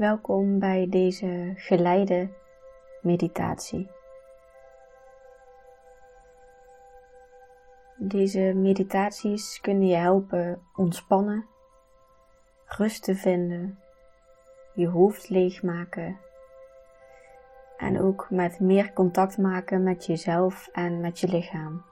Welkom bij deze geleide meditatie. Deze meditaties kunnen je helpen ontspannen, rust te vinden, je hoofd leegmaken en ook met meer contact maken met jezelf en met je lichaam.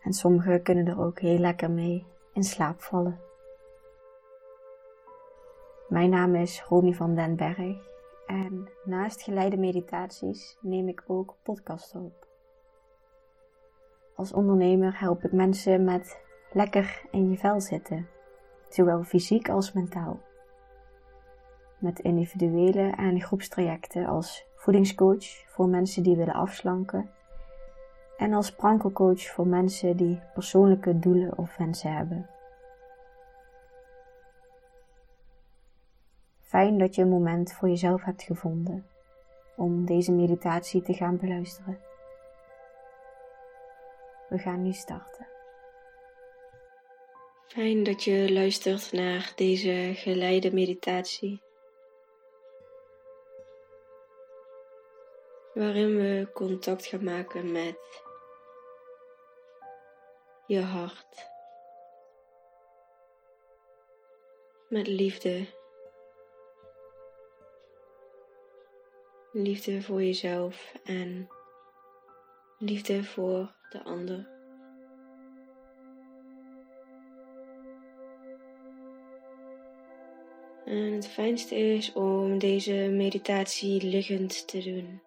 En sommigen kunnen er ook heel lekker mee in slaap vallen. Mijn naam is Romy van den Berg en naast geleide meditaties neem ik ook podcasts op. Als ondernemer help ik mensen met lekker in je vel zitten, zowel fysiek als mentaal. Met individuele en groepstrajecten als voedingscoach voor mensen die willen afslanken en als prankelcoach voor mensen die persoonlijke doelen of wensen hebben. Fijn dat je een moment voor jezelf hebt gevonden om deze meditatie te gaan beluisteren. We gaan nu starten. Fijn dat je luistert naar deze geleide meditatie. Waarin we contact gaan maken met je hart. Met liefde. Liefde voor jezelf en liefde voor de ander. En het fijnste is om deze meditatie liggend te doen.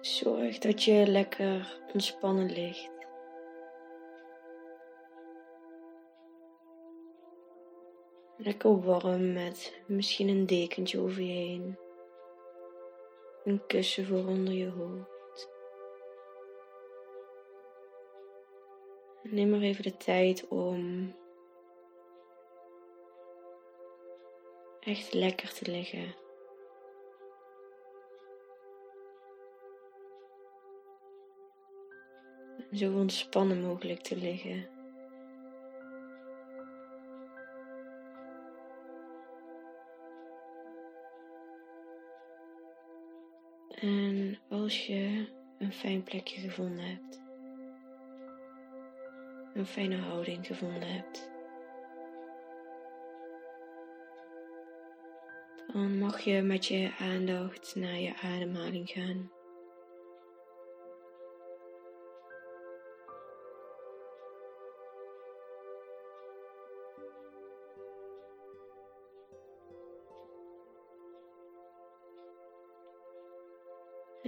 Zorg dat je lekker ontspannen ligt. Lekker warm met misschien een dekentje over je heen. Een kussen voor onder je hoofd. Neem maar even de tijd om echt lekker te liggen. zo ontspannen mogelijk te liggen. En als je een fijn plekje gevonden hebt, een fijne houding gevonden hebt, dan mag je met je aandacht naar je ademhaling gaan.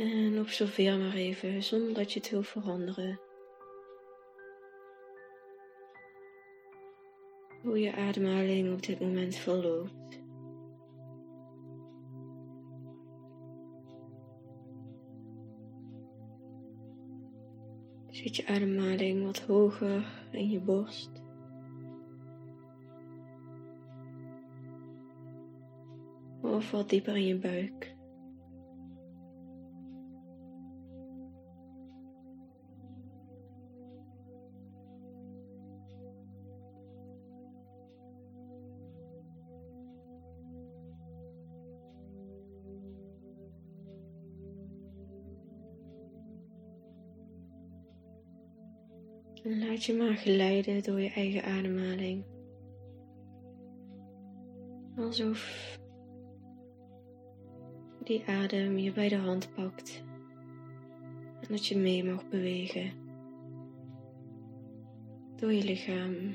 En observeer maar even zonder dat je het wil veranderen. Hoe je ademhaling op dit moment verloopt. Zit je ademhaling wat hoger in je borst? Of wat dieper in je buik? Laat je maar glijden door je eigen ademhaling. Alsof die adem je bij de hand pakt en dat je mee mag bewegen door je lichaam.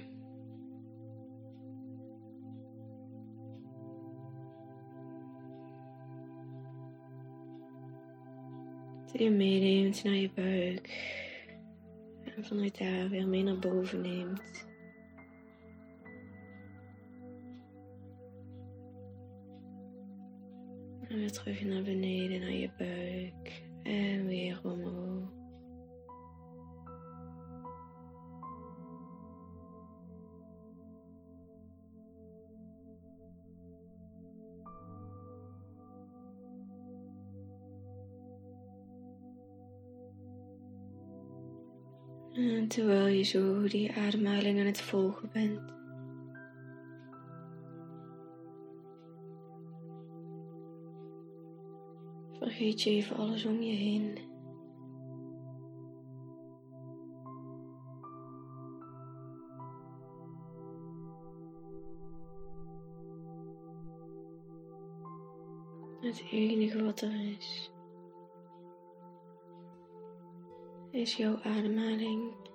Dat je meeneemt naar je buik. En vanuit daar weer mee naar boven neemt. En weer terug naar beneden, naar je buik. En weer omhoog. Terwijl je zo die ademhaling aan het volgen bent. Vergeet je even alles om je heen. Het enige wat er is, is jouw ademhaling.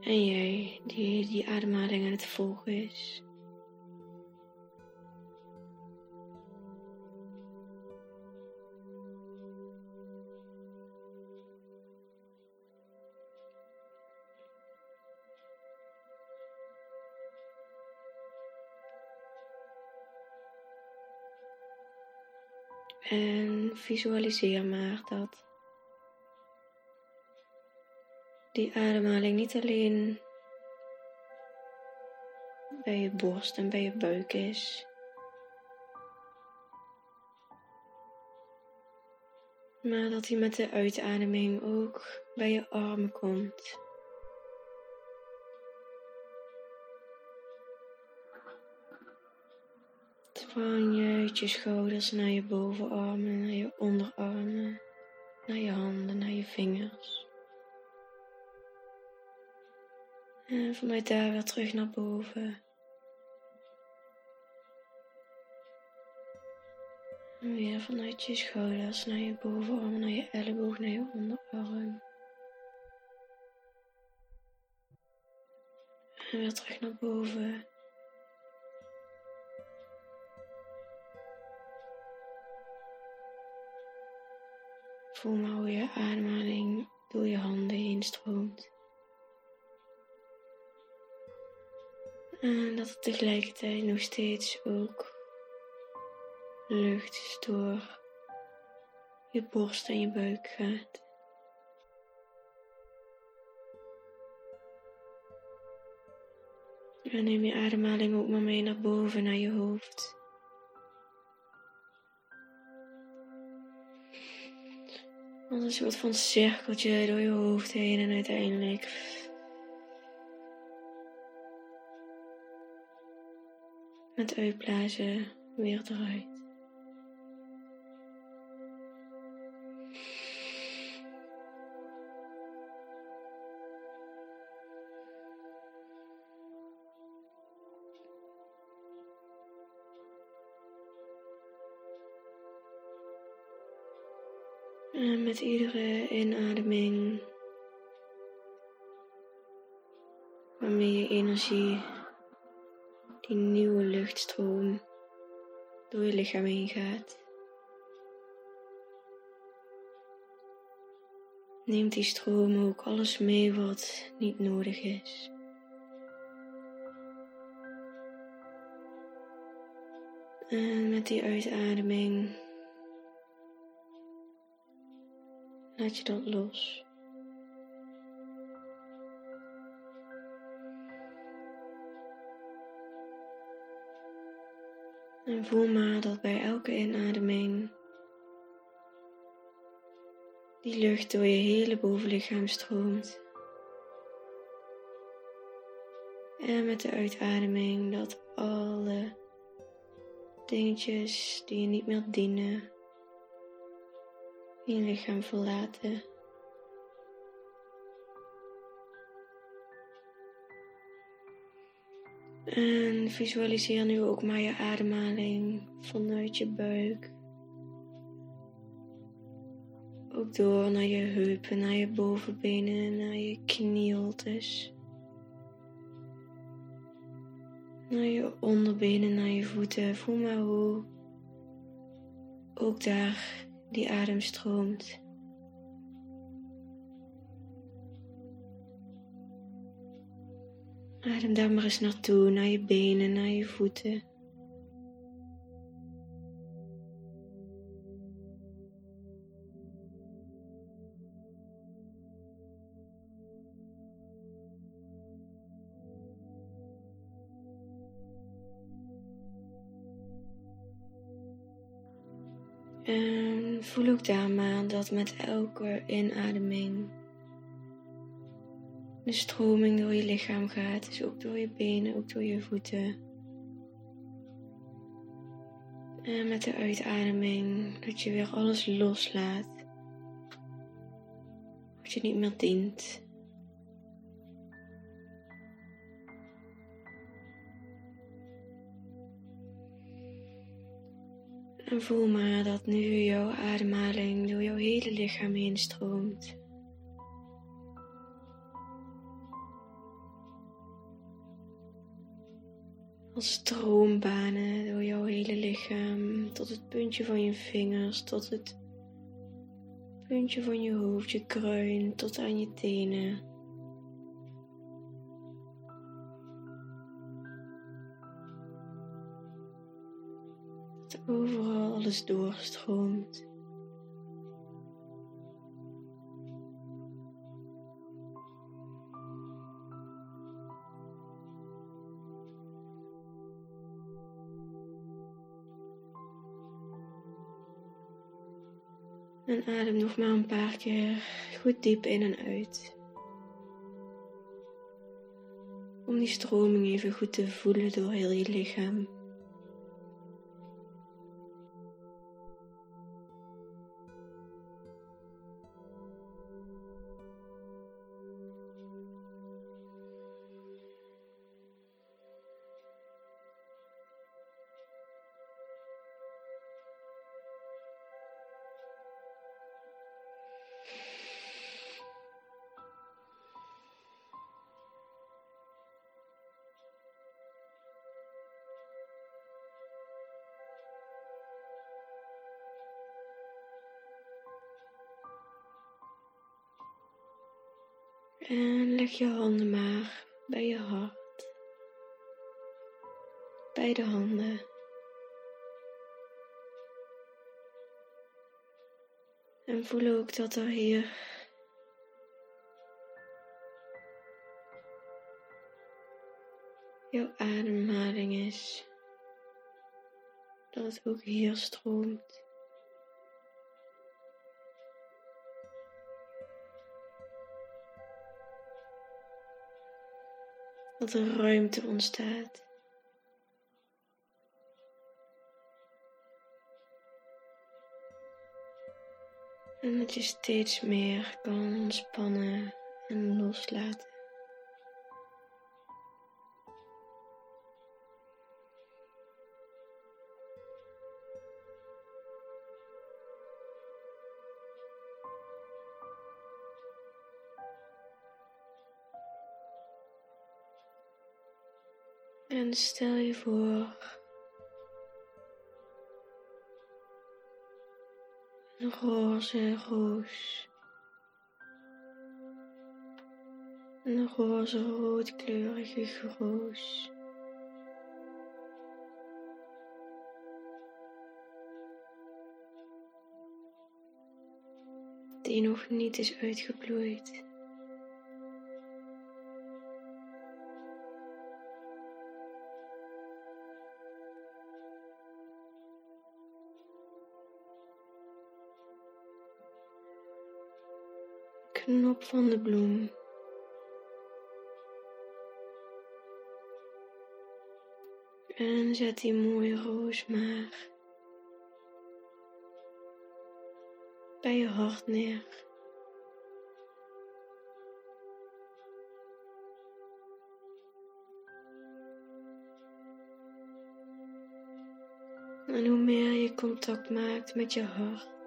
En jij die die ademhaling aan het volgen is. En visualiseer maar dat die ademhaling niet alleen bij je borst en bij je buik is, maar dat hij met de uitademing ook bij je armen komt. Van je uit je schouders naar je bovenarmen, naar je onderarmen, naar je handen, naar je vingers. En vanuit daar weer terug naar boven. En weer vanuit je schouders naar je bovenarm, naar je elleboog, naar je onderarm. En weer terug naar boven. Voel maar hoe je ademhaling door je handen heen stroomt. En dat er tegelijkertijd nog steeds ook lucht door je borst en je buik gaat. En neem je ademhaling ook maar mee naar boven, naar je hoofd. Als een soort van cirkeltje door je hoofd heen en uiteindelijk met uitblazen weer eruit. En met iedere inademing, waarmee je energie, die nieuwe luchtstroom, door je lichaam heen gaat, neemt die stroom ook alles mee wat niet nodig is. En met die uitademing laat je dat los. En voel maar dat bij elke inademing die lucht door je hele bovenlichaam stroomt. En met de uitademing dat alle dingetjes die je niet meer dienen, je lichaam verlaten. En visualiseer nu ook maar je ademhaling vanuit je buik. Ook door naar je heupen, naar je bovenbenen, naar je knieholtes. Naar je onderbenen, naar je voeten. Voel maar hoe ook daar die adem stroomt. Adem daar maar eens naartoe, naar je benen, naar je voeten. En voel ook daar maar dat met elke inademing de stroming door je lichaam gaat. Dus ook door je benen, ook door je voeten. En met de uitademing dat je weer alles loslaat. Wat je niet meer dient. En voel maar dat nu jouw ademhaling door jouw hele lichaam heen stroomt. Stroombanen door jouw hele lichaam, tot het puntje van je vingers, tot het puntje van je hoofd, je kruin, tot aan je tenen. Overal alles doorstroomt. En adem nog maar een paar keer goed diep in en uit. Om die stroming even goed te voelen door heel je lichaam. En leg je handen maar bij je hart, bij de handen. En voel ook dat er hier jouw ademhaling is. Dat het ook hier stroomt. Dat er ruimte ontstaat. En dat je steeds meer kan ontspannen en loslaten. Stel je voor een roze roos. Een roze roodkleurige roos. Die nog niet is uitgebloeid. Knop van de bloem. En zet die mooie roos maar bij je hart neer. En hoe meer je contact maakt met je hart,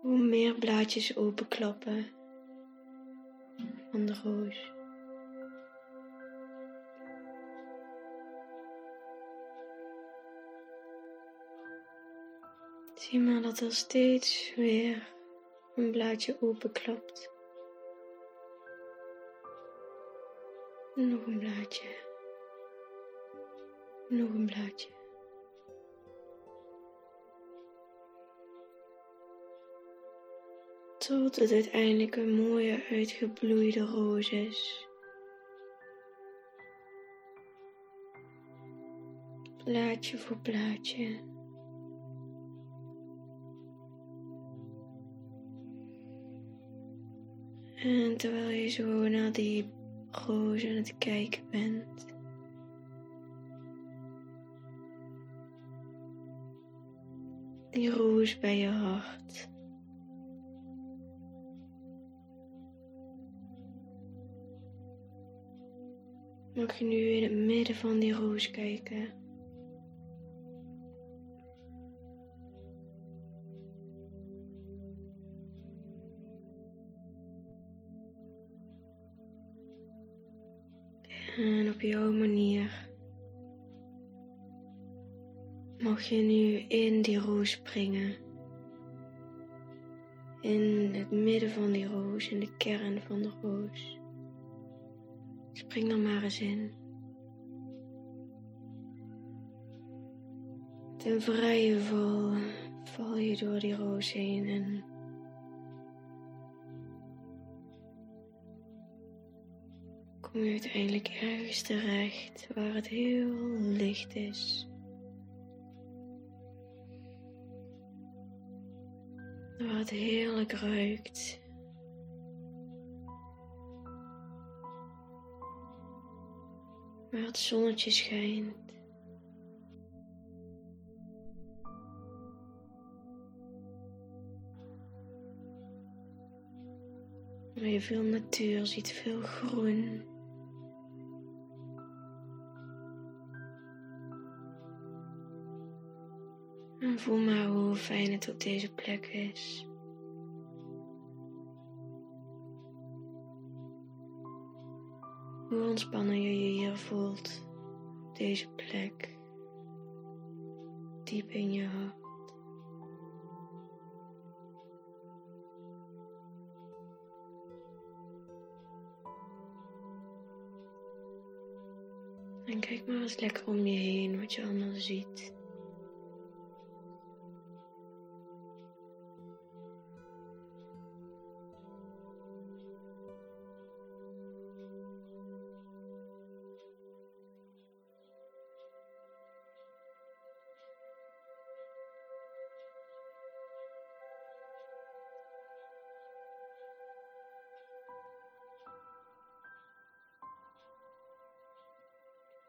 hoe meer blaadjes openklappen van de roos. Zie maar dat er steeds weer een blaadje openklapt. Nog een blaadje. Nog een blaadje. Tot het uiteindelijk een mooie uitgebloeide roos is. Plaatje voor plaatje. En terwijl je zo naar die roos aan het kijken bent. Die roos bij je hart. Mag je nu in het midden van die roos kijken? En op jouw manier mag je nu in die roos springen. In het midden van die roos, in de kern van de roos. Spring er maar eens in. Ten vrije val val je door die roos heen en kom je uiteindelijk ergens terecht waar het heel licht is. Waar het heerlijk ruikt. Waar het zonnetje schijnt. Waar je veel natuur ziet, veel groen. En voel maar hoe fijn het op deze plek is. Hoe ontspannen je je hier voelt op deze plek, diep in je hart. En kijk maar eens lekker om je heen wat je allemaal ziet.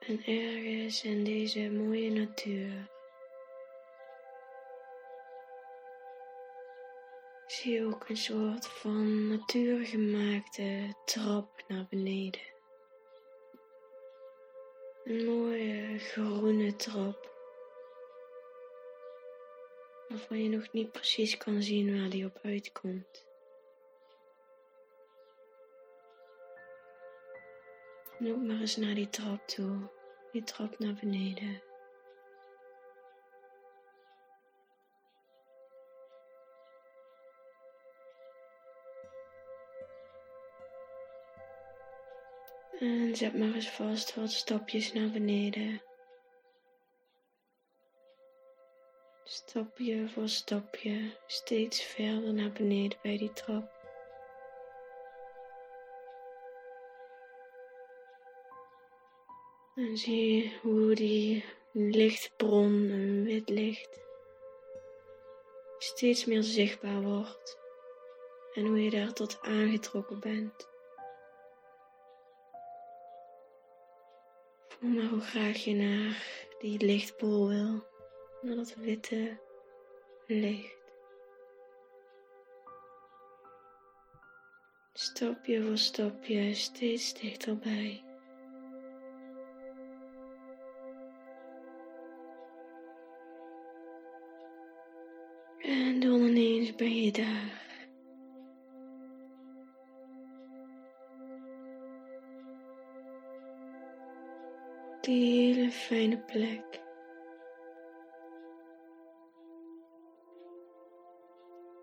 En ergens in deze mooie natuur zie je ook een soort van natuurgemaakte trap naar beneden. Een mooie groene trap. Waarvan je nog niet precies kan zien waar die op uitkomt. Loop maar eens naar die trap toe. Die trap naar beneden. En zet maar eens vast wat stapjes naar beneden. Stapje voor stapje, steeds verder naar beneden bij die trap. En zie hoe die lichtbron, een wit licht, steeds meer zichtbaar wordt. En hoe je daar tot aangetrokken bent. Voel maar hoe graag je naar die lichtbol wil. Naar dat witte licht. Stapje voor stapje steeds dichterbij. Daar. Die hele fijne plek.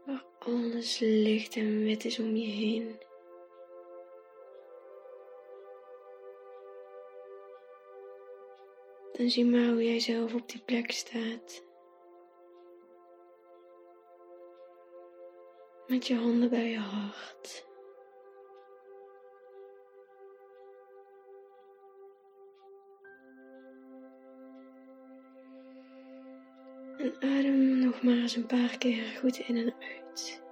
Waar alles licht en wit is om je heen. Dan zie maar hoe jij zelf op die plek staat. met je handen bij je hart. En adem nog maar eens een paar keer goed in en uit.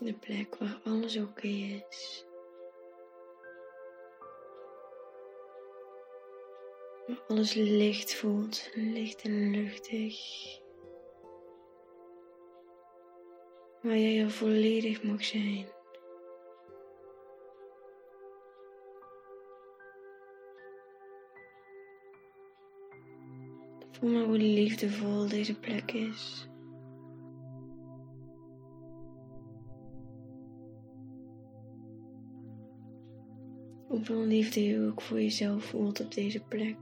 De plek waar alles oké is. Waar alles licht voelt, licht en luchtig. Waar jij er volledig mag zijn. Voel maar hoe liefdevol deze plek is. Hoeveel liefde je ook voor jezelf voelt op deze plek.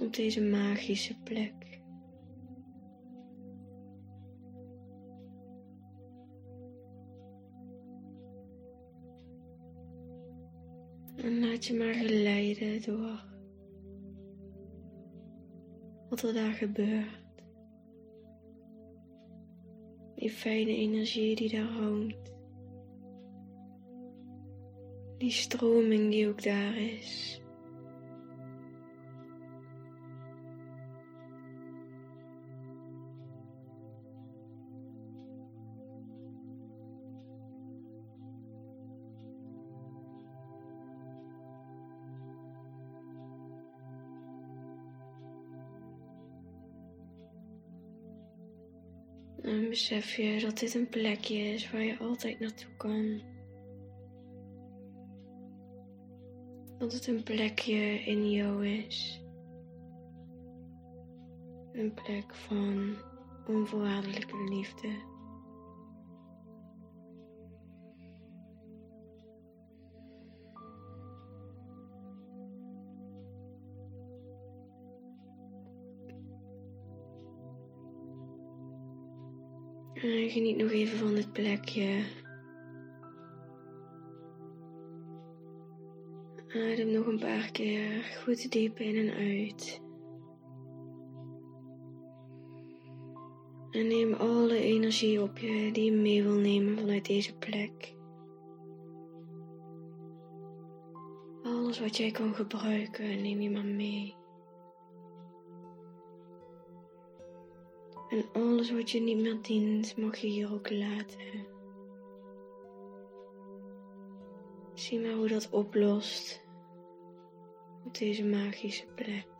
Op deze magische plek. En laat je maar geleiden door wat er daar gebeurt. Die fijne energie die daar hangt. Die stroming die ook daar is. Besef je dat dit een plekje is waar je altijd naartoe kan. Dat het een plekje in jou is. Een plek van onvoorwaardelijke liefde. En geniet nog even van dit plekje. Adem nog een paar keer goed diep in en uit. En neem alle energie op je die je mee wil nemen vanuit deze plek. Alles wat jij kan gebruiken, neem je maar mee. En alles wat je niet meer dient, mag je hier ook laten. Zie maar hoe dat oplost op deze magische plek.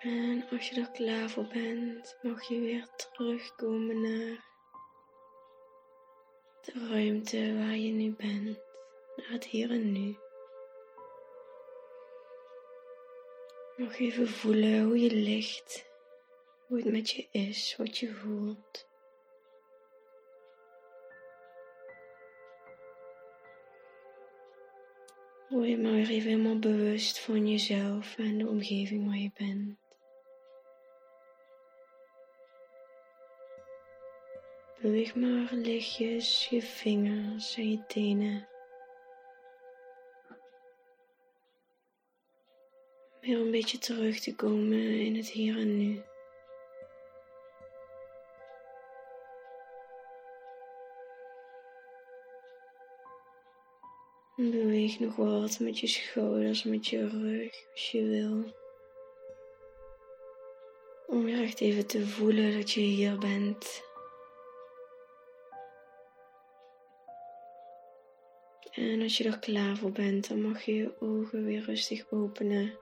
En als je er klaar voor bent, mag je weer terugkomen naar de ruimte waar je nu bent, naar het hier en nu. Nog even voelen hoe je ligt, hoe het met je is, wat je voelt. Word je maar weer even helemaal bewust van jezelf en de omgeving waar je bent. Beweeg maar lichtjes je vingers en je tenen. Weer een beetje terug te komen in het hier en nu. beweeg nog wat met je schouders, met je rug, als je wil. Om weer echt even te voelen dat je hier bent. En als je er klaar voor bent, dan mag je je ogen weer rustig openen.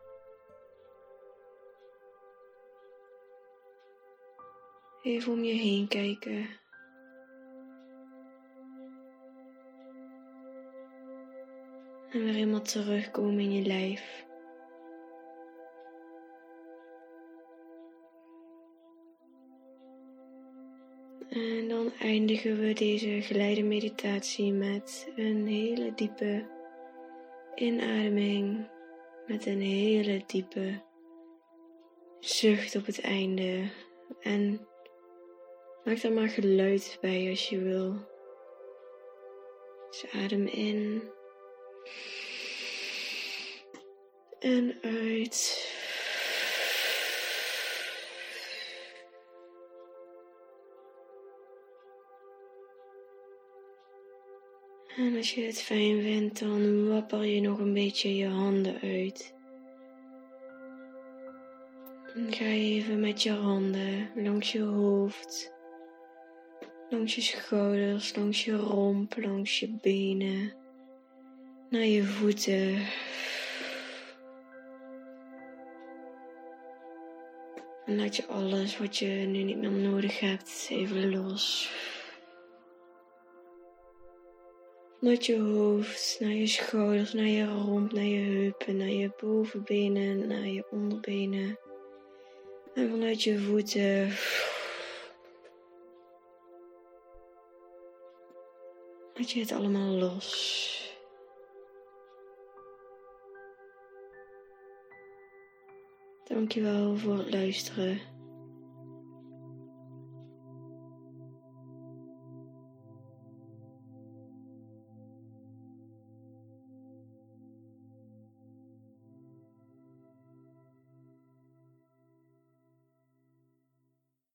Even om je heen kijken. En weer helemaal terugkomen in je lijf. Dan eindigen we deze geleide meditatie met een hele diepe inademing, met een hele diepe zucht op het einde. En maak daar maar geluid bij als je wil. Dus adem in en uit. En als je het fijn vindt, dan wapper je nog een beetje je handen uit. En ga even met je handen langs je hoofd, langs je schouders, langs je romp, langs je benen, naar je voeten. En laat je alles wat je nu niet meer nodig hebt even los. Vanuit je hoofd, naar je schouders, naar je romp, naar je heupen, naar je bovenbenen, naar je onderbenen. En vanuit je voeten. Laat je het allemaal los. Dankjewel voor het luisteren.